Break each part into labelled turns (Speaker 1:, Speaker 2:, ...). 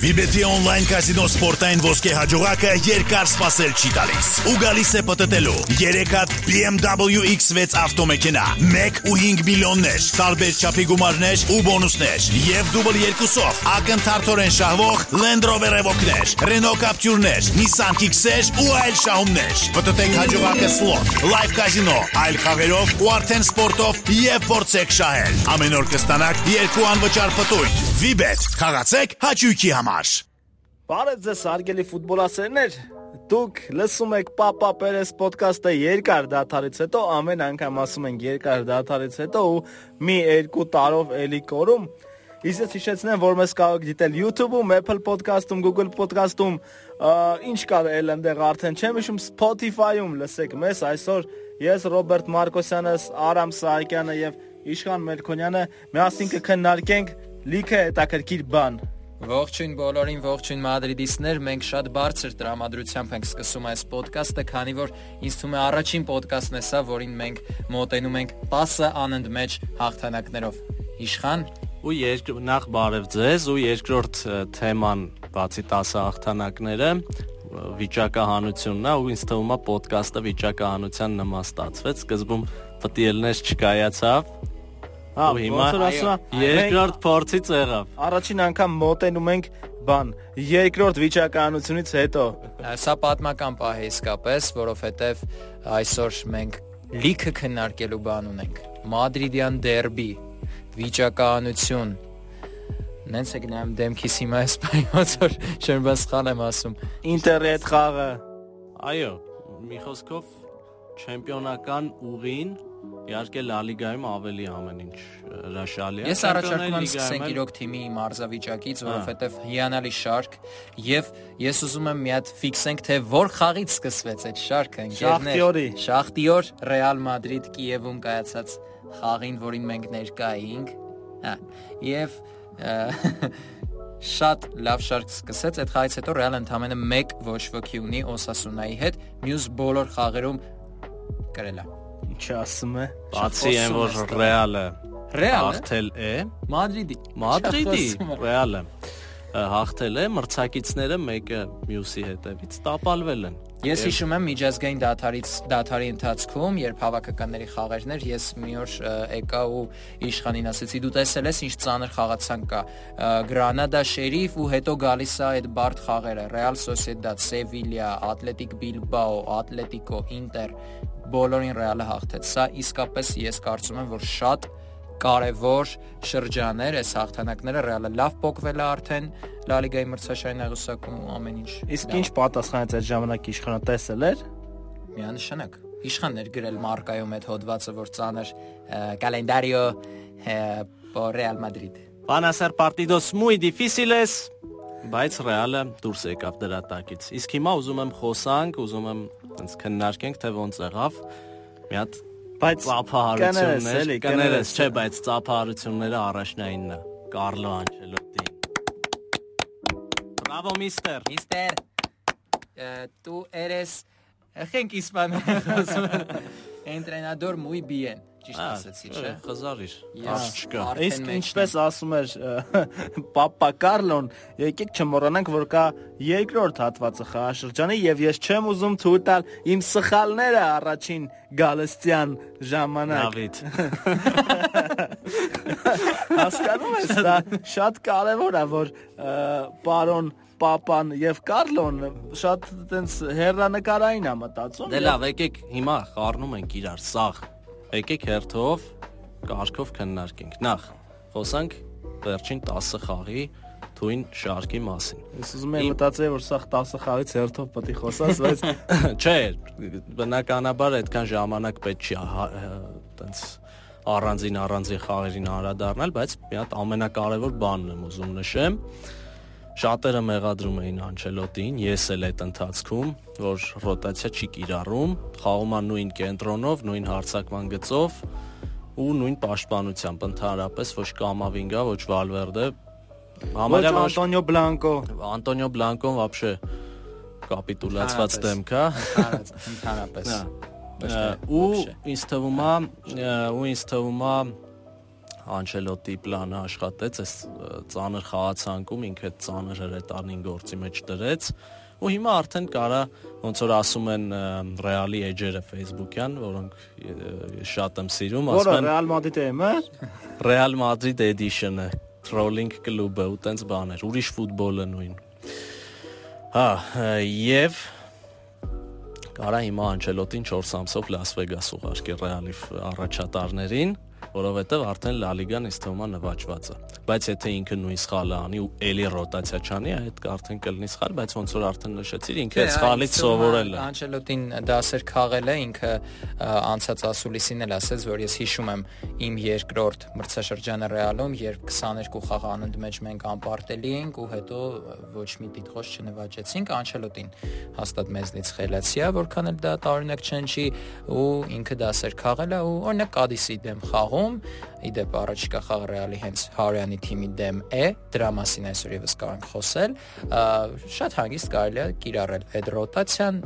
Speaker 1: Վիբետի on-line կազինո սպորտային ոսկե հաջողակը երկար սպասել չի տալիս։ Ու գալիս է պատտելու 3 հատ BMW X6 ավտոմեքենա, 1 ու 5 միլիոններ, տարբեր չափի գումարներ ու բոնուսներ եւ դուբլ 2-ով ակնթարթորեն շահվող Land Rover Evoque-ներ, Renault Captur-ներ, Nissan Kicks-եր ու այլ շահումներ։ Պատտեք հաջողակը slot, live կազինո, այլ խաղերով ու արդեն սպորտով եւ փորձեք շահել։ Ամեն օր կստանաք երկու անվճար պտույտ։ Վիբետ, խաղացեք հաճույքի համար։
Speaker 2: Բարև ձեզ արգելի ֆուտբոլասերներ։ Դուք լսում եք Պապա Պերես ոդկասթը երկար դաթարից հետո, ամեն անգամ ասում ենք երկար դաթարից հետո ու մի երկու տարով էլի կորում։ Իսկ ես հիշեցնեմ, որ մեզ կարող եք դիտել YouTube-ում, Apple Podcast-ում, Google Podcast-ում, ինչ կար էլ այնտեղ արդեն չեմ հիշում Spotify-ում լսեք մեզ այսօր ես Ռոբերտ Մարկոսյանը, Արամ Սահակյանը եւ Իշխան Մելքոնյանը միասին կքննարկենք լիքը հետաքրքիր բան։
Speaker 3: Ողջույն բոլորին, ողջույն մադրիդիստներ, մենք շատ բարձր տրամադրությամբ ենք սկսում այս ոդկասթը, քանի որ ինձ թվում է առաջին ոդկասթն է սա, որին մենք մոտենում ենք 10 անընդմեջ հաղթանակներով։ Իշխան
Speaker 4: ու երկ նախ բարև ձեզ ու երկրորդ թեման բացի 10 հաղթանակները վիճակահանությունն է ու ինձ թվում է ոդկասթը վիճակահանության նման ստացվեց սկզբում պտիելներ չկայացավ
Speaker 2: Հա, եմ,
Speaker 4: երկրորդ փորձից եղավ։
Speaker 2: Առաջին անգամ մոտենում ենք բան, երկրորդ վիճակահանությունից հետո։
Speaker 3: Սա պատմական պահ է իսկապես, որովհետև այսօր մենք լիքը քննարկելու բան ունենք։ Մադրիդյան դերբի, վիճակահանություն։ Նենց եք նայում դեմքիս հիմա էսպանյոց որ չեմ բաց խալ եմ ասում։
Speaker 2: Ինտերնետ խաղը։
Speaker 4: Այո, մի խոսքով չեմպիոնական ուղին Իհարկե Լա Լիգայում ավելի ամեն ինչ հրաշալի է։
Speaker 3: Ես առաջարկում եմ սկսենք իրոք թիմի մարզավիճակից, որովհետև հիանալի շարք եւ ես ուզում եմ մի հատ ֆիքսենք թե որ խաղից սկսվեց այդ շարքը,
Speaker 2: Շախտյորի։
Speaker 3: Շախտյոր Ռեալ Մադրիդ Կիևում կայացած խաղին, որին մենք ներկա էինք։ Հա։ Եվ շատ լավ շարք սկսեց այդ խաղից հետո Ռեալը ընդամենը 1 ոչ ոքի ունի Օսասունայի հետ, մյուս բոլոր խաղերում կրել է
Speaker 2: Ինչ ասում է։
Speaker 4: Բացի այն որ Ռեալը
Speaker 3: Ռեալը
Speaker 4: հաղթել է,
Speaker 3: Մադրիդի
Speaker 4: Մադրիդի Ռեալը հաղթել է, մրցակիցները մեկը մյուսի հետևից տապալվել են։
Speaker 3: Ես հիշում եմ միջազգային դաթարից դաթարի ընթացքում, երբ հավաքականների խաղերն էր, ես մի օր եկա ու իշխանին ասեցի՝ դու տեսել ես ինչ ծանր խաղացանք կա։ Գրանադա Շերիֆ ու հետո գալիս է այդ բարդ խաղերը՝ Real Sociedad, Sevilla, Athletic Bilbao, Atletico, Inter, բոլորին Real-ը հաղթեց։ Սա իսկապես ես կարծում եմ, որ շատ կարևոր շրջաներ էս հաղթանակները Real-ը լավ փոկվել է արդեն Լա Լիգայի մրցաշարային աղյուսակում ու ամեն ինչ։
Speaker 2: Իսկ ինչ պատասխանեց այդ ժամանակ իշխանը տեսել էր։
Speaker 3: միանշանակ իշխաններ գրել մարկայում այդ հոդվածը որ ծանր կալենդարիո por Real Madrid
Speaker 4: Van a ser partidos muy difíciles, բայց Ռեալը դուրս եկավ դրա տակից։ Իսկ հիմա ուզում եմ խոսանք, ուզում եմ այնց քննարկենք, թե ոնց եղավ։ Մի հատ
Speaker 2: Բայց
Speaker 4: ծափահարություններ,
Speaker 2: էլի,
Speaker 4: կներես, չէ, բայց ծափահարությունները առաջնայինն է։ Կարլո Անչելոտի։ Բրավո միստեր։
Speaker 3: Mister tú eres Խենք իսպաներեն Entrenador muy bien ճիշտ ասացի չէ
Speaker 4: Խզարիր։ Աս չկա։
Speaker 2: Իսկ ինչպես ասում էր Պապա Կարլոն, եկեք չմոռանանք, որ կա երկրորդ հատվածը խաղաշրջանի եւ ես չեմ ուզում թույլ տալ իմ սխալները առաջին Գալստյան ժամանակ։
Speaker 4: Դավիթ։
Speaker 2: Հասկանում ես, դա շատ կարևոր է, որ պարոն Պապան եւ Կարլոն շատ տենց հերրանկարային է մտածում։
Speaker 4: Դե լավ, եկեք հիմա խառնում ենք իրար սաղ։ Եկեք հերթով կարգով քննարկենք։ Նախ խոսանք վերջին 10 խաղի թույն շարքի մասին։
Speaker 2: Ես ուզում եմ մտածել, որ սա 10 խաղից հերթով պետք է խոսած, բայց
Speaker 4: Չէ, բնականաբար այդքան ժամանակ պետք չի հա- տենց առանձին առանձին խաղերին անդրադառնալ, բայց մի հատ ամենակարևոր բանն եմ ուզում նշեմ։ Շատերը մեղադրում էին Անչելոտին, ես էլ այդ ընթացքում, որ ռոտացիա չի կիրառում, խաղում է նույն կենտրոնով, նույն հարցակման գծով ու նույն պաշտպանությամբ ընդհանրապես ոչ Կամավինգա, ոչ Վալվերդե,
Speaker 2: ոչ
Speaker 4: համարյա ոչ
Speaker 2: Անտոնիո Բլանկո։
Speaker 4: Անտոնիո Բլանկոն вообще կապիտուլացված
Speaker 3: Ընդհանրապես։
Speaker 4: դեմք է։
Speaker 3: Ընդհանրապես ընդհանրապես
Speaker 4: Ա, ու ինձ թվում է ա, ու ինձ թվում է Անչելոտի պլանը աշխատեց, այս ծանր խաղացանկում ինքը այդ ծանր հրետանին գործի մեջ դրեց ու հիմա արդեն կարա ոնց որ ասում են ռեալի էջերը Facebook-յան, որոնք շատ եմ սիրում,
Speaker 2: ասում են Որը Real Madrid-ը է, մը?
Speaker 4: Real Madrid edition-ը, trolling կլուբը ու տենց բաներ, ուրիշ ֆուտբոլը նույն։ Հա, եւ կարա հիմա Անչելոտին 4 ամսով Լաս Վեգաս ուղարկի Ռեալի առաջատարներին որովհետև արդեն Լա Լիգան ինձ թվում է նվաճված է։ Բայց եթե ինքը նույն սխալը անի ու էլի ռոտացիա չանի, այդ արդեն կլինի սխալ, բայց ոնց որ արդեն նշեցիր, ինքը այդ սխալից սովորել է։
Speaker 3: Անչելոտին դասեր քաղել է, ինքը անցած ասուլիսին էլ ասեց, որ ես հիշում եմ իմ երկրորդ մրցաշրջանը Ռեալում, երբ 22 խաղ անընդմեջ մենք անպարտելի էինք ու հետո ոչ մի դիտխոս չնվաճեցինք, Անչելոտին հաստատ մեզնից խելացի է, որքան էլ դա տարօրինակ չնչի ու ինքը դասեր քաղել է ու օրինակ Կադիսի դեմ խաղում խաղում, իդեպ առաջիկա խաղ Ռեալի հենց Հարյանի թիմի դեմ է, դրա մասին այսօր եւս կարանք խոսել, շատ հանգիստ կարելի է կիրառել այդ ռոտացիան,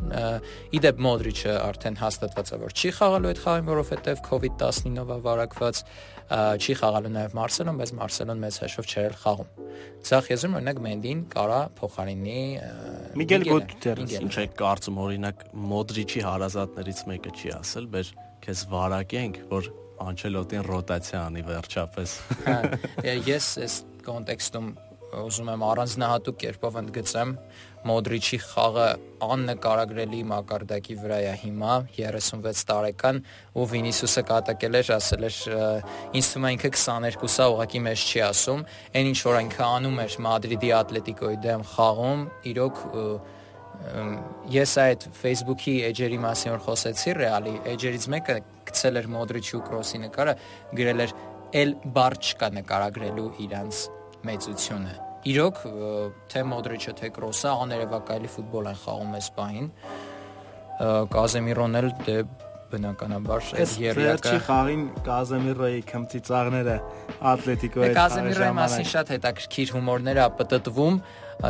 Speaker 3: իդեպ Մոդրիչը արդեն հաստատված է, որ չի խաղալու այդ խաղին, որովհետեւ COVID-19-ով է վարակված, չի խաղալու նաև Մարսելոն, բայց Մարսելոն մեծ հաշվով չէր էլ խաղում։ Ցախ եզրում օրինակ Մենդին կարա փոխարինի
Speaker 2: Միգել Գուտերես։
Speaker 4: Ինչ է կարծում օրինակ Մոդրիչի հարազատներից մեկը չի ասել, բեր քեզ վարակենք, որ Անչելոտին ռոտացիա անի վերջապես։
Speaker 3: հա, Ես այս կոնտեքստում ուզում եմ առանձնահատուկ կերպով ընդգծեմ. Մոդրիչի խաղը աննկարագրելի մակարդակի վրա է հիմա 36 տարեկան ու Վինիսիուսը կատակել էր ասել էր ինձ թվում է ինքը 22-ա ուղակի մեզ չի ասում այն ինչ որ ինքը անում էր Մադրիդի Ատլետիկոյի դեմ խաղում իրոք ես այդ Facebook-ի էջերի մասին որ խոսեցի ռեալի էջերից մեկը գցել էր Մոդրիչի ու Կրոսի նկարը գրել էր էլ բար չկա նկարագրելու իրանց մեծությունը իրոք թե Մոդրիչը թե Կրոսը աներևակայելի ֆուտբոլ են խաղում այս պահին Կազեմիրոն էլ դե բնականաբար
Speaker 2: այս երրորդի խաղին Կազեմիրոյի քմծիծաղները Ատլետիկոյի
Speaker 3: խաղի Կազեմիրոյի մասին շատ հետաքրքիր հումորներ է պատտվում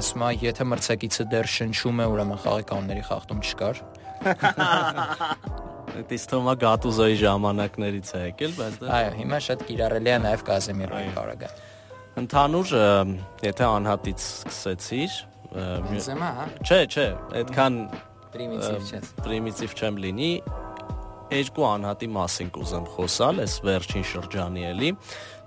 Speaker 3: ասում է եթե մրցակիցը դեռ շնչում է ուրեմն խաղի կանոնների խախտում չկար
Speaker 4: Դից թվում է Գատուզոյի ժամանակներից է եկել, բայց դա
Speaker 3: Այո, հիմա շատ կիրառելի է նաև Կազեմիրոյի բարագա։
Speaker 4: Ընդհանուր, եթե անհատից սկսեցիր,
Speaker 3: Բենզեմա, հա։
Speaker 4: Չէ, չէ, այդքան
Speaker 3: պրիմիտիվ չես։
Speaker 4: Պրիմիտիվ չեմ լինի, երկու անհատի մասին կուզեմ խոսալ, այս վերջին շրջանի էլի։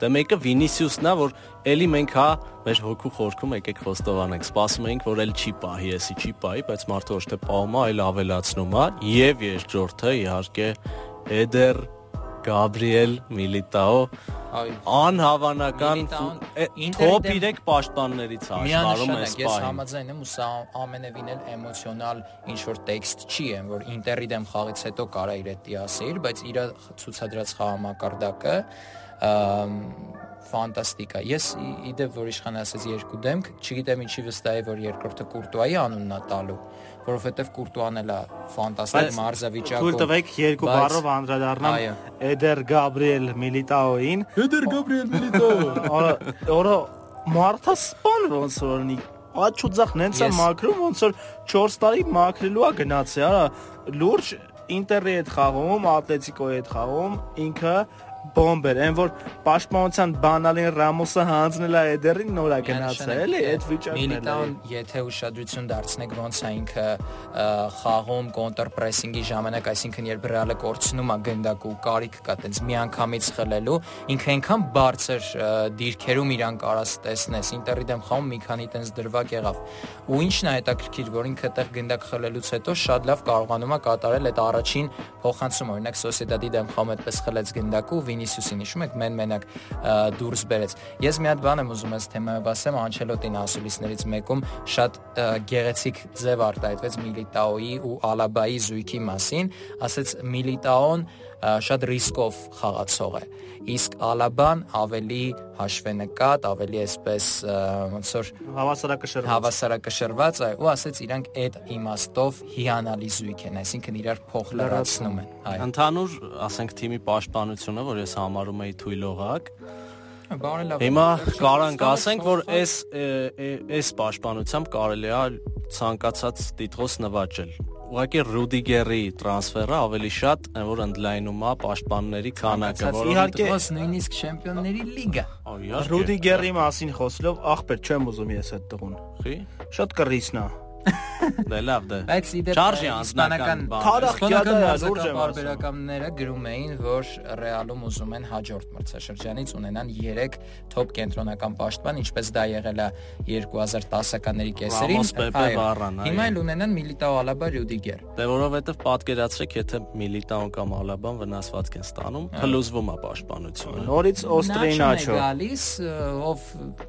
Speaker 4: Դե մեկը Վինիսիուսն է, որ էլի մենք հա մեր հոգու խորքում եկեք խոստովանենք, սպասում էինք, որ էլ չի պահի, էսի չի պահի, բայց մարդը ոչ թե պահում է, այլ ավելացնում է, եւ երկրորդը իհարկե Էդեր Գաբրիել Միլիտաո անհավանական top 3 պաշտպաններից է աշխարհում այս
Speaker 3: պահին։ Ես համաձայն եմ ու սա ամենևին էլ էմոցիոնալ ինչ որ տեքստ չի եմ, որ Ինտերի դեմ խաղից հետո կարա իր հետ դիասեիր, բայց իր ցուցադրած խաղամակարդակը ֆանտաստիկ է։ Ես իդեպ որ իշխան ասեց երկու դեմք, չգիտեմ ինչի վստահ է որ երկրորդը Կուրտուայի անունն է տալու, որովհետև Կուրտուան էլ է ֆանտաստիկ մարզավիճակում։
Speaker 2: Թույլ տվեք երկու բառով անդրադառնամ Էդեր Գաբրիել Միլիտաոին։
Speaker 3: Էդեր Գաբրիել Միլիտաո։
Speaker 2: Որը մարդա սպան ոնց որ ունի աչուձախ նենց է մակրում ոնց որ 4 տարի մակրելու է գնացի, արա լուրջ Ինտերի հետ խաղում, Ատլետիկոյի հետ խաղում, ինքը բոմբեր, այն որ պաշտպանության բանալին Ռամոսը հանձնել է Էդերին նորա գնացել, էլի այդ վիճակն է։
Speaker 3: Միլիտան, եթե ուշադրություն դարձնեք ոնց է ինքը խաղում կոնտր պրեսինգի ժամանակ, այսինքն երբ Ռեալը կորցնում է գնդակ ու կարիք կա տենց միանգամից խլելու, ինքը այնքան բարձր դիրքերում իրան կարաս տեսնես, Ինտերի դեմ խաղում մի քանի տենց դրվակ եղավ։ Ու ինչն է հետաքրքիր, որ ինքը այդտեղ գնդակ խլելուց հետո շատ լավ կարողանում է կատարել այդ առաջին փոխանցումը, օրինակ Սոսիեդադի դեմ խաղում այդպես խլեց գնդակը ու Վինիսիուսին հիշում եք մեն մենակ դուրս բերեց։ Ես մի հատ բան եմ ուզում այս թեմայով ասեմ, Անչելոտին ասուլիսներից մեկում շատ գեղեցիկ ձև արտահայտվեց Միլիտաոյի ու Ալաբայի զույգի մասին, ասեց Միլիտաոն շատ ռիսկով խաղացող է իսկ Ալաբան ավելի հաշվենկատ, ավելի այսպես ոնց որ
Speaker 2: հավասարակշռված
Speaker 3: հավասարակշռված է ու ասեց իրանք այդ իմաստով հիանալի զույգ են, այսինքն իրար փող լրացնում են։
Speaker 4: Այո։ Ընդհանուր, ասենք թիմի պաշտպանությունը, որ ես համարում եի թույլողակ,
Speaker 3: Բարելավ։
Speaker 4: Հիմա կարանք ասենք, որ այս այս պաշտպանությամբ կարելի է ցանկացած տիտղոս նվաճել ուղղակի Ռուդիգերի տրանսֆերը ավելի շատ որ ընդլայնում է պաշտպանների քանակը,
Speaker 2: որ իհարկե
Speaker 3: ոս նույնիսկ չեմպիոնների լիգա։
Speaker 2: Ռուդիգերի մասին խոսելով, ախպեր չեմ ուզում ես այդ տղուն։
Speaker 4: Խի։
Speaker 2: Շատ կռիսն է։
Speaker 4: Դե լավ դե։
Speaker 3: Բայց իդեպ
Speaker 4: Չարժի անձնական
Speaker 2: է, եմ ասում։
Speaker 3: բարբերականները գրում էին, որ Ռեալում ուզում են հաջորդ մրցաշրջանից ունենան 3 թոփ կենտրոնական պաշտպան, ինչպես դա եղել է 2010-ականների կեսերին։ Հիմա էլ ունենան Միլիտաո Ալաբա Ռյուդիգեր։
Speaker 4: Դե որովհետև պատկերացրեք, եթե Միլիտաոն կամ Ալաբան վնասվածք են ստանում, փլուզվում է պաշտպանությունը։
Speaker 2: Նորից Օստրեինաչո։
Speaker 3: Նա գալիս, ով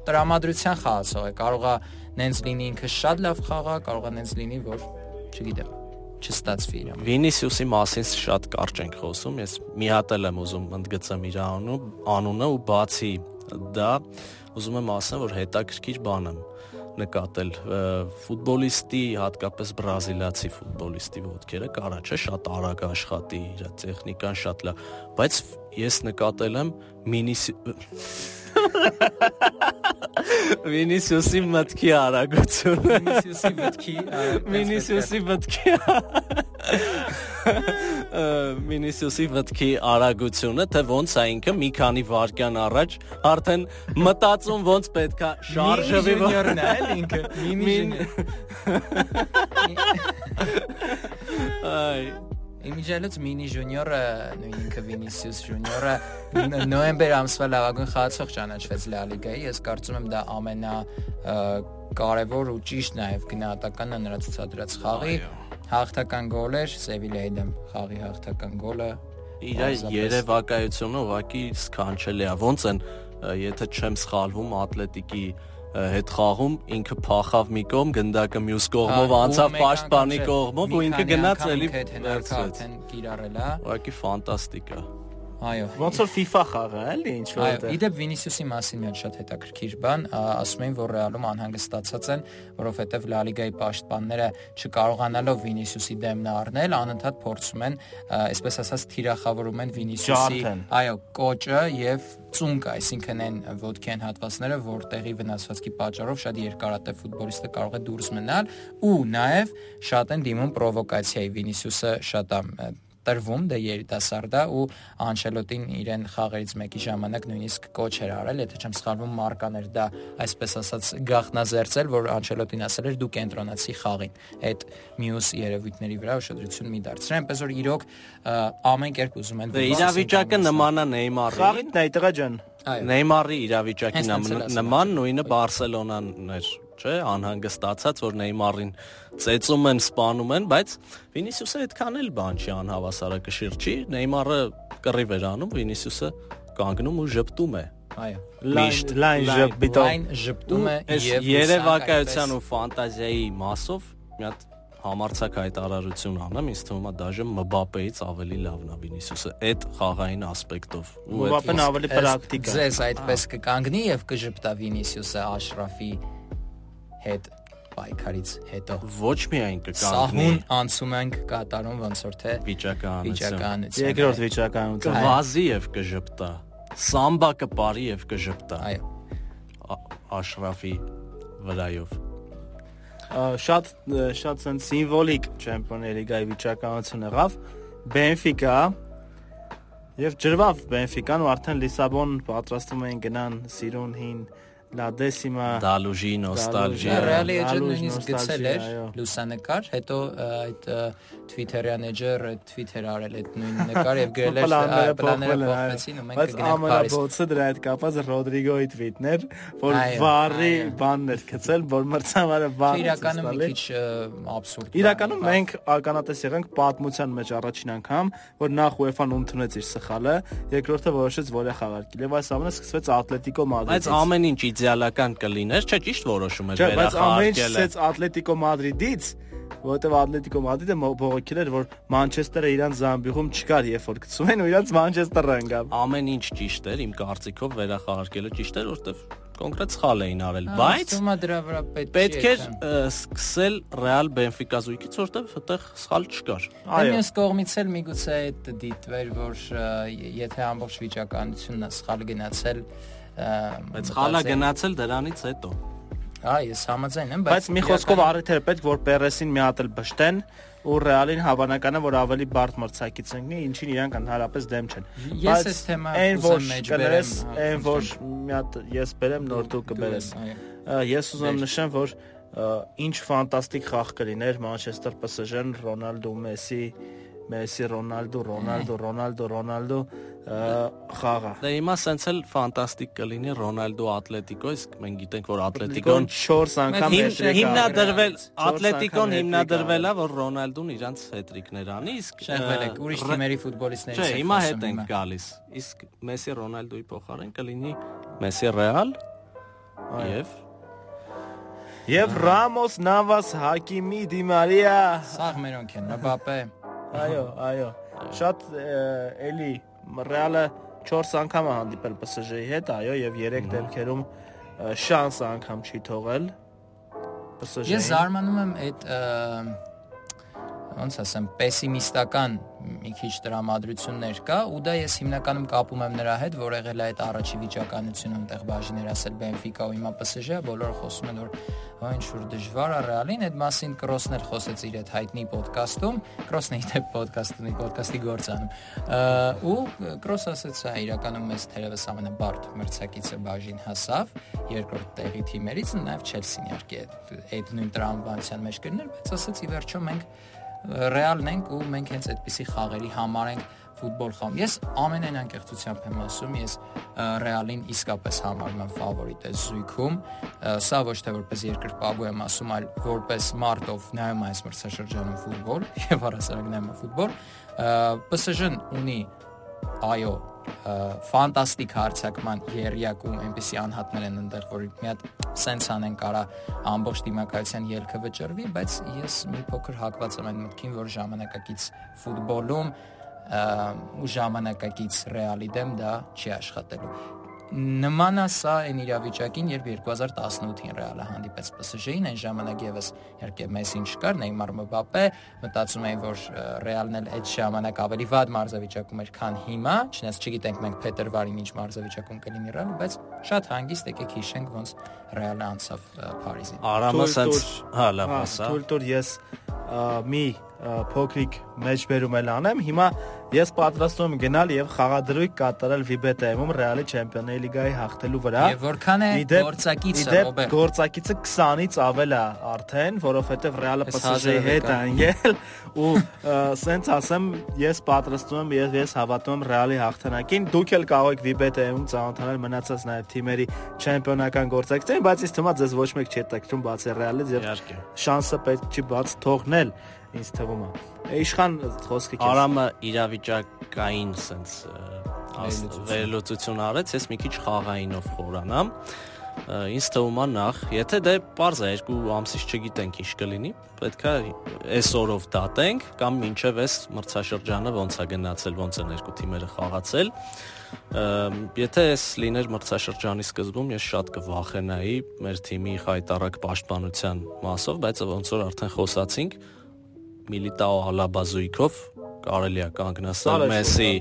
Speaker 3: տրամադրության խաղացող է, կարողա նենց լինի ինքը շատ լավ խաղա, կարողա նենց լինի, որ չգիտեմ, չստացվի իրան։
Speaker 4: Վինիսիուսի մասին շատ կարճ ենք խոսում։ Ես մի հատ էլ եմ ուզում ընդգծեմ իր անունը, ու բացի դա ուզում եմ ասեմ, որ հետաքրքիր բան եմ նկատել ֆուտբոլիստի, հատկապես բրազիլացի ֆուտբոլիստի ոտքերը կարա չէ շատ արագ աշխատի, իր տեխնիկան շատ լավ, բայց ես նկատել եմ մինիսի Վինիսիուսի մտքի արագությունը
Speaker 3: Վինիսիուսի մտքի
Speaker 4: Վինիսիուսի մտքի Վինիսիուսի մտքի արագությունը, թե ոնց է ինքը մի քանի վայրկյան առաջ արդեն մտածում ոնց պետքա շարժվի
Speaker 3: ժունիորն է, ինքը։ Մինի
Speaker 4: Այ
Speaker 3: Իմիջելուց մինի ժունիորը, նույն ինքը Վինիսիուս ժունիորը ն- նոյեմբեր ամսվա լավագույն խաղացող ճանաչվեց Լա Լիգայի։ Ես կարծում եմ դա ամենա կարևոր ու ճիշտ նաև գնահատականը նրա ցուցադրած խաղի հաղթական գոլ էր Սևիլիայի դեմ խաղի հաղթական գոլը
Speaker 4: իր երևակայությունը ուղղակի սքանչելի է ոնց են եթե չեմ սխալվում ատլետիկի հետ խաղում ինքը փախավ մի կողմ գնդակը մյուս կողմով անցավ պաշտպանի կողմով ու ինքը գնաց էլի վերցրեց ուղղակի ֆանտաստիկ է
Speaker 3: այո
Speaker 2: Ոնց որ FIFA խաղը, էլի ինչ
Speaker 3: Այո,
Speaker 2: որ
Speaker 3: իդեպ Վինիսիուսի մասին մի հատ շատ հետաքրքիր բան, ասում են, որ Ռեալում անհանգստացած են, որովհետև Լա Լիգայի պաշտպանները չկարողանալով Վինիսիուսի դեմն առնել, անընդհատ փորձում են, այսպես ասած, թիրախավորում են Վինիսիուսի, այո, կոճը եւ ծունկը, այսինքն այն ոտքի են հատվածները, որտեղի վնասվածքի պատճառով շատ երկարատև ֆուտբոլիստը կարող է դուրս մնալ ու նաեւ շատ են դիմում պրովոկացիայի Վինիսիուսը շատ ա, տրվում դե երիտասարդ է ու Անչելոտին իրեն խաղերից մեկի ժամանակ նույնիսկ կոչ էր արել, եթե չեմ սխալվում Մարկաներ դա այսպես ասած գախնազերծել, որ Անչելոտին ասել էր դու կենտրոնացի խաղին։ Այդ մյուս երևույթների վրա ուշադրություն մի դարձրել, այնպես որ իրոք ամեն կերպ ուզում են
Speaker 4: դե իրավիճակը նման է Նեյմարի
Speaker 2: խաղին դա տղա ջան։
Speaker 3: Այո։
Speaker 4: Նեյմարի իրավիճակին նման նույնը Բարսելոնան էր, չէ, անհանգստացած որ Նեյմարին ծեծում են, սպանում են, բայց Վինիսիուսը այդքան էլ բան չի անհավասարակշիռ չի։ Նեյմարը կռիվ էր անում, Վինիսիուսը կանգնում ու ժպտում է։
Speaker 3: Այո։
Speaker 2: Լայն լայն ժպիտով։
Speaker 3: Լայն ժպտում է եւ
Speaker 4: երևակայության ու ֆանտազիայի մասով մի հատ համարցակ հայտարարություն անեմ, ինձ թվում է դաժե Մբապեից ավելի լավն է Վինիսիուսը այդ խաղային ասպեկտով։ Ու այդ
Speaker 2: Մբապեն ավելի պրակտիկ է։
Speaker 3: Ձեզ այդպես կկանգնի եւ կժպտա Վինիսիուսը Աշրաֆի հետ պայքարից հետո։
Speaker 4: ոչ միայն կկանգնի
Speaker 3: Սահուն անցում ենք կատարում ոնց որ թե
Speaker 4: վիճականություն։
Speaker 3: վիճականություն։
Speaker 2: Երկրորդ վիճակայնություն։
Speaker 4: կվազի եւ կժպտա։ Սամբա կպարի եւ կժպտա
Speaker 3: Այո։
Speaker 4: Աշրաֆի վրայով։
Speaker 2: շատ շատ ցենց սիմվոլիկ Champions League-ի վիճակայնություն եղավ Benfica եւ ջրվավ Benfica-ն ու արդեն Լիսաբոն պատրաստում էին գնան սիրուն հին La Decima
Speaker 4: Դալուժի նոստալգիա։
Speaker 2: Դալուժի,
Speaker 3: Ռեալի էջը նույնիսկ գցել էր լուսանկար, հետո այդ Twitter-յան էջը Twitter արել այդ նույն նկար եւ գրել էր
Speaker 2: Պլանները
Speaker 3: փոխվեցին ու մենք
Speaker 2: բայց
Speaker 3: կգնանք Փարիզ։
Speaker 2: ամենաբոցը դրա հետ կապված Ռոդրիգոյի թվիթն էր, որ
Speaker 3: այո։
Speaker 2: բանն էր գցել, որ մրցավարը վառ
Speaker 3: Իրականում մի քիչ աբսուրդ։
Speaker 2: Իրականում մենք ականատես եղանք պատմության մեջ առաջին անգամ, որ նախ UEFA-ն ընդունեց իր սխալը, երկրորդը որոշեց որ է խաղարկել։ Եվ այս ամենը սկսվեց Ատլետիկո
Speaker 4: Բայց
Speaker 2: Մադրիդից։
Speaker 4: ամեն ինչ իդեալական կլիներ, չէ՞ ճիշտ որոշում էր
Speaker 2: Չէ, բայց ամեն ինչ սկսեց Ատլետիկո Մադրիդից, որովհետև Ատլետիկո Մադրիդը բողոքել էր, որ Մանչեսթերը իրան զամբյուղում չկար, երբ որ գցում են ու իրանց Մանչեսթերը ընկավ։
Speaker 4: Ամեն ինչ ճիշտ էր, իմ կարծիքով վերախաղարկելը ճիշտ էր, որովհետև կոնկրետ սխալ էին արել, բայց
Speaker 3: դրա վրա պետք
Speaker 4: պետք էր սկսել Real Benfica զույգից, որովհետև այդտեղ սխալ չկար։
Speaker 3: Այո։ Մյուս կողմից էլ միգուցե այդ դիտվեր, որ եթե ամբողջ վիճականությունն է սխալ գնացել,
Speaker 4: Բայց խալա գնացել դրանից հետո։
Speaker 3: Հա, ես համաձայն եմ,
Speaker 2: Բայց մի խոսքով առիթ էր պետք, որ Պերեսին մի հատ էլ բշտեն ու Ռեալին հավանական է որ ավելի բարդ մրցակից ընկնի, ինչին իրանք ընդհանրապես դեմ չեն։
Speaker 3: Ես այս թեմայը
Speaker 2: որ
Speaker 3: մեջ
Speaker 2: կներես,
Speaker 3: բերեմ,
Speaker 2: այն որ մի հատ ես բերեմ նոր դու կբերես։ Ես ուզում նշեմ, որ ինչ ֆանտաստիկ խաղ կլիներ Մանչեսթեր PSG-ն, Ռոնալդո, Մեսի, Մեսի, Ռոնալդո, Ռոնալդո, Ռոնալդո, Ռոնալդո խաղը։
Speaker 4: Դե հիմա սենց էլ ֆանտաստիկ կլինի Ռոնալդո Ատլետիկո, իսկ մենք գիտենք որ Ատլետիկոն
Speaker 2: 4 անգամ
Speaker 4: հիմնադրվել Ատլետիկոն հիմնադրվել է որ Ռոնալդոն իրանց հետրիկներ անի, իսկ
Speaker 3: շեղվել է ուրիշ թիմերի ֆուտբոլիստներից։
Speaker 4: Չէ, հիմա հետ ենք գալիս։ Իսկ Մեսի Ռոնալդոյի փոխարեն կլինի Մեսի Ռեալ եւ
Speaker 2: Եվ Ռամոս Նավաս Հակիմի Դի Մարիա։
Speaker 3: Սաղ մերոնք են, Մբապե։
Speaker 2: Այո, այո։ Շատ էլի Ռեալը 4 անգամ է հանդիպել PSG-ի հետ, այո, եւ 3 դեպքերում շանս անգամ չի թողել
Speaker 3: PSG-ին։ Ես զարմանում եմ այդ ոնց ասեմ, պեսիմիստական մի քիչ տրամադրություններ կա ու դա ես հիմնականում կապում եմ նրա հետ, որ եղել է այդ առաջի վիճականությունը այնտեղ բաժիներ ասել Բենֆիկա ու հիմա PSG-ը, բոլորը խոսում են որ ինչ որ դժվար է Ռեալին, այդ մասին Կրոսն էլ խոսեց իր այդ հայտնի ոդկասթում, Կրոսն իր այդ ոդկասթի ոդկասթի գործանում։ ու Կրոս ասեց, հա, իրականում մեզ թերևս ամենաբարդ մրցակիցը բաժին հասավ երկրորդ տեղի թիմերից, նաև Չելսին իհարկե այդ նույն տրամաբանության մեջ կլիներ, բայց ասեց ի վերջո մենք ռեալն ենք ու մենք հենց այդպիսի խաղերի համար ենք ֆուտբոլ խաղում։ Ես ամենայն անկեղծությամբ եմ ասում, ես Ռեալին իսկապես համարում եմ ֆավորիտ այս զույգում։ Սա ոչ թե որպես երկրպագու եմ ասում, այլ որպես մարտով նայում այս մրցաշրջանում ֆուտբոլ եւ առասարակ նայում ֆուտբոլ։ PSG-ն ունի այո ֆանտաստիկ հարցակման երրյակ ու այնպեսի անհատներ են ընդեղ, որ մի հատ սենց անեն կարա ամբողջ դիմակայության ելքը վճռվի, բայց ես մի փոքր հակված եմ այն մտքին, որ ժամանակակից ֆուտբոլում ու ժամանակակից ռեալի դեմ դա չի աշխատելու նման է սա այն իրավիճակին, երբ 2018-ին Ռեալը հանդիպեց PSG-ին, այն ժամանակ եւս իհարկե Մեսին չկար, Նեյմար, Մբապե, մտածում էին, որ Ռեալն էլ այդ ժամանակ ավելի վատ մարզավիճակում էր, քան հիմա, չնայած չգիտենք մենք փետրվարին ինչ մարզավիճակում կլինի Ռեալը, բայց շատ հանգիստ եկեք հիշենք ոնց Ռեալը անցավ Փարիզին։
Speaker 4: Արամը սենց հա լավ ասա։
Speaker 2: Թույլ ես մի փոքրիկ մեջբերում էլ անեմ։ Հիմա ես պատրաստում եմ գնալ եւ խաղադրույք կատարել Վիբետայում Ռեալի Չեմպիոնների լիգայի հաղթելու վրա։
Speaker 3: Եվ որքան է գործակիցը,
Speaker 2: Ռոբերտ։ Գործակիցը 20-ից ավել է արդեն, որովհետեւ Ռեալը PSG-ի հետ է անգել ու սենց ասեմ, ես պատրաստում եմ եւ ես հավատում եմ Ռեալի հաղթանակին։ Դուք էլ կարող եք Վիբետայում ծանոթանալ մնացած նաեւ թիմերի չեմպիոնական գործակիցներին, բայց ինձ թվում է ձեզ ոչ մեկ չի տակրում բացի Ռեալից եւ շանսը պետք չի բաց թողնել ինձ թվում է։ Իշխան խոսքը քեզ։
Speaker 4: Արամը իրավիճակային sense վերլուծություն արեց, ես մի քիչ խաղայինով խորանամ։ Ինձ թվում է նախ, եթե դե parz է երկու ամսից չգիտենք ինչ կլինի, պետքա այսօրով դատենք կամ մինչև այս մրցաշրջանը ոնց է գնացել, ոնց են երկու թիմերը խաղացել։ Եթե այս լիներ մրցաշրջանի սկզբում, ես շատ կվախենայի մեր թիմի խայտարակ պաշտպանության մասով, բայց ոնց որ արդեն խոսացինք, Միլիտաո Ալաբա զույգով կարելի է կանգնացնել Մեսի,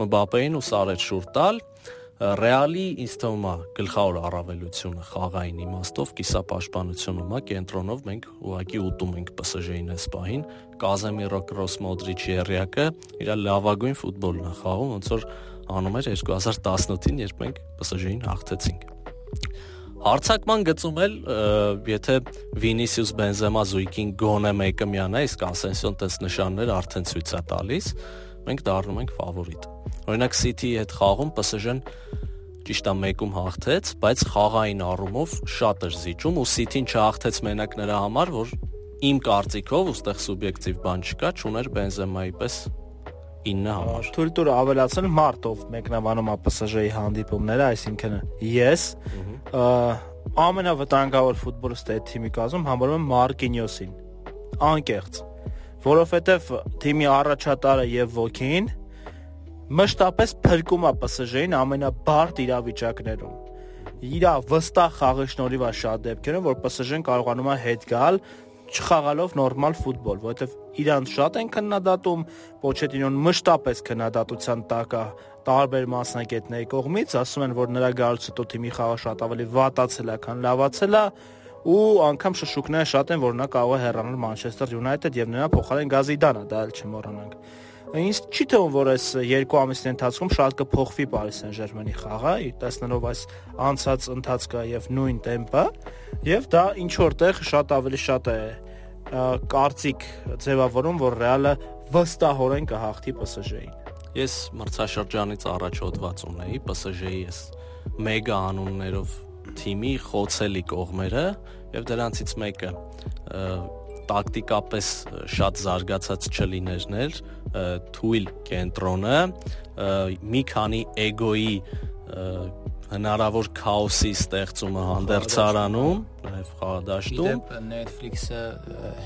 Speaker 4: Մբապեին ու Սարետ շուր տալ։ Ռեալի ինձ թվում է գլխավոր առավելությունը խաղային իմաստով կիսապաշտպանությունում է կենտրոնով մենք ուղակի ուտում ենք PSG-ին այս պահին Կազեմիրո Կրոս Մոդրիչ երրյակը իր լավագույն ֆուտբոլն է խաղում ոնց որ անում էր 2018-ին երբ մենք PSG-ին հաղթեցինք Հարցակման գծում էլ եթե Վինիսիուս Բենզեմա զույգին գոնե մեկը միանա, իսկ Ասենսիոն տես նշաններ արդեն ցույց է տալիս, մենք դառնում ենք ֆավորիտ։ Օրինակ City-ի հետ խաղում PSG-ն ճիշտ է մեկում հաղթեց, բայց խաղային առումով շատ էր զիջում ու City-ն չհաղթեց մենակ նրա համար, որ իմ կարծիքով, ուստեղ սուբյեկտիվ բան չկա, ճուներ Բենզեմայի պես 9 համար։
Speaker 2: Թույլ տուր ավելացնել մարտով մեկնաբանում PSG-ի հանդիպումները, այսինքն ես ամենավտանգավոր ֆուտբոլիստը այդ թիմի կազմում համարում եմ Մարկինյոսին։ Անկեղծ, որովհետև թիմի առաջատարը եւ ոգին մշտապես փրկում է PSG-ին ամենաբարդ իրավիճակներում իրա վստահ խաղի շնորհիվ է շատ դեպքերում որ PSG-ն կարողանում է հետ գալ չխաղալով նորմալ ֆուտբոլ, որովհետև իրանց շատ են քննադատում, Պոչետինոն մշտապես քննադատության տակ է տարբեր մասնակիցների կողմից, ասում են, որ նրա գալուց հետո թիմի խաղը շատ ավելի վատացել է, քան լավացել է, ու անգամ շշուկները շատ են, որ նա կարող է հեռանալ Manchester United եւ նրա փոխարեն Գազիդանը, դա էլ չմոռանանք։ Ինձ չի թվում, որ այս երկու ամիսների ընթացքում շատ կփոխվի Paris Saint-Germain-ի խաղը, տեսնելով այս անցած ընթացքը եւ նույն տեմպը, եւ դա ինչ որտեղ շատ ավելի շատ է կարծիք ձևավորում, որ Real-ը վստահորեն կհաղթի PSG-ին։
Speaker 4: Ես մրցաշրջանից առաջ հոդված ունեի PSG-ի ես մեգա անուններով թիմի խոցելի կողմերը եւ դրանցից մեկը տակտիկապես շատ զարգացած չլիներներ, թույլ կենտրոնը, մի քանի էգոյի հնարավոր քաոսի ստեղծումը հանդերձարանում, նաև խաղադաշտում։
Speaker 3: Իդեպ Netflix-ը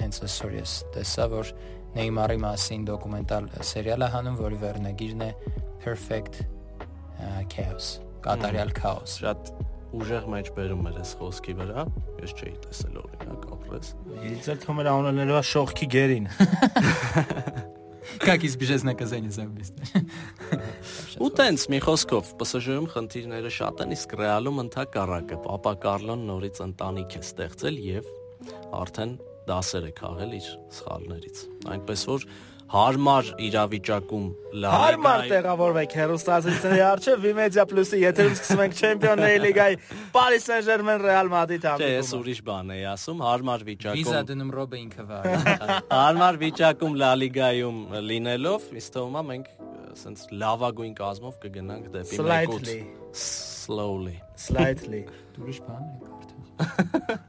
Speaker 3: հենց այսօր ես տեսա, որ Neymar-ի մասին դոկումենտալ սերիալ է հանում, որի վերնագիրն է Perfect Chaos, կատարյալ քաոս։
Speaker 4: Շատ ուժեղ մեջ բերում էր այս խոսքի վրա։ Ես չէի տեսել օրինակ ապրես։
Speaker 2: Ես էլ թվում էր անուններով շողքի գերին։
Speaker 3: Как избежать наказания за убийство։
Speaker 4: Ու տենց մի խոսքով PSG-ում խնդիրները շատ են, իսկ Ռեալում ընդհակառակը Պապա Կարլոն նորից ընտանիք է ստեղծել եւ արդեն դասեր է քաղել իր սխալներից։ Այնպես որ հարմար իրավիճակում
Speaker 2: լա Հարմար տեղավորվեք հերոստացիների արչև Vimedia Plus-ի եթերում սկսում ենք Չեմպիոնների լիգայի Paris Saint-Germain Real Madrid
Speaker 4: հանդիպումը։ Չէ, ես ուրիշ բան էի ասում, հարմար վիճակում։
Speaker 3: Վիզա դնում Ռոբը ինքը վար։
Speaker 4: Հարմար վիճակում Լա լիգայում լինելով, իսկ թվում է մենք ասենց լավագույն կազմով կգնանք դեպի
Speaker 2: մեկուց.
Speaker 4: Slowly.
Speaker 2: Slightly.
Speaker 3: Ուրիշ բան է կարդում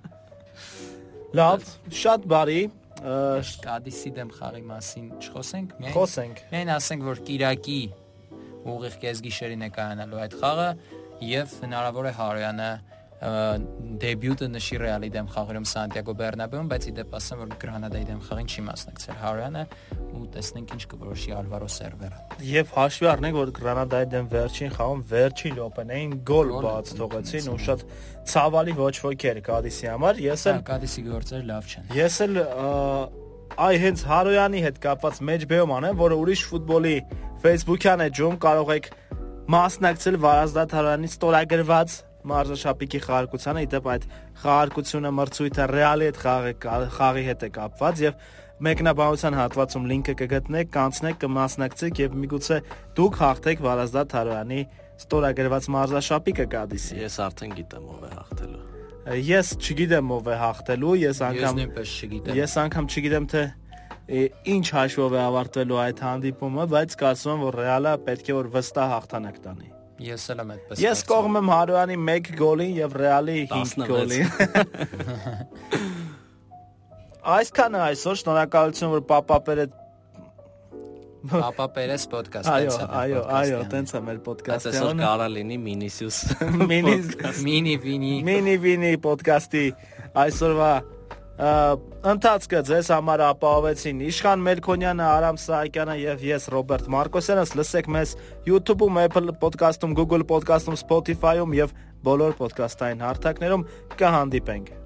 Speaker 2: Լավ, շատ բարի
Speaker 3: Կադիսի դեմ խաղի մասին չխոսենք,
Speaker 2: միայն խոսենք։
Speaker 3: Միայն ասենք, որ Կիրակի ուղիղ կեսգիշերին է կայանալու այդ խաղը եւ հնարավոր է Հարոյանը դեբյուտը նշի Ռեալի դեմ խաղերում Սանտիագո Բեռնաբեում, բայց իդեպ ասեմ, որ Գրանադայի դեմ խաղին չի մասնակցել Հարոյանը ու տեսնենք ինչ կորոշի Ալվարո Սերվերը։
Speaker 2: Եվ հաշվի առնենք, որ Գրանադայի դեմ վերջին խաղում վերջին րոպեներին գոլ բաց թողեցին ու շատ ցավալի ոչ ոք էր Կադիսի համար։ Ես էլ
Speaker 3: Կադիսի գործերը լավ չեն։
Speaker 2: Ես էլ այ հենց Հարոյանի հետ կապված մեջբեում անեմ, որը ուրիշ ֆուտբոլի Facebook-յան էջում կարող եք մասնակցել Վարազդատ Հարոյանի ստորագրված մարզաշապիկի խաղարկությանը, իդեպ այդ խաղարկությունը մրցույթը Ռեալի հետ խաղի խաղի հետ է կապված եւ մեկնաբանության հատվածում լինքը կգտնեք, կանցնեք, կմասնակցեք եւ միգուցե դուք հաղթեք Վարազդատ Հարոյանի ստորագրված մարզաշապիկը Կադիսի։
Speaker 4: Ես արդեն գիտեմ ով է հաղթելու։
Speaker 2: Ես չգիտեմ ով է հաղթելու, ես անգամ
Speaker 3: Ես նույնպես չգիտեմ։
Speaker 2: Ես անգամ չգիտեմ թե ինչ հաշվով է ավարտվելու այդ հանդիպումը, բայց կարծում եմ որ Ռեալը պետք է որ վստահ հաղթանակ տանի։
Speaker 3: Ես էլ եմ այդպես։
Speaker 2: Ես կողմ եմ Հարոյանի 1 գոլին եւ Ռեալի 5 գոլին։ Այսքանը այսօր շնորհակալություն որ Պապապերը
Speaker 3: Պապա Պերես ոդկաստ
Speaker 2: Այո, այո, այո, տենց է մեր ոդկասթը։
Speaker 4: Այսօր կարա լինի մինիսյուս։
Speaker 2: Մինի
Speaker 3: մինի վինի։
Speaker 2: Մինի վինի ոդկասթի այսօրվա ընթացքը ձեզ համար ապահովեցին Իշխան Մելքոնյանը, Արամ Սահակյանը եւ ես Ռոբերտ Մարկոսյանս լսեք մեզ YouTube-ում, Apple Podcast-ում, Google Podcast-ում, Spotify-ում եւ բոլոր ոդկասթային հարթակներում կհանդիպենք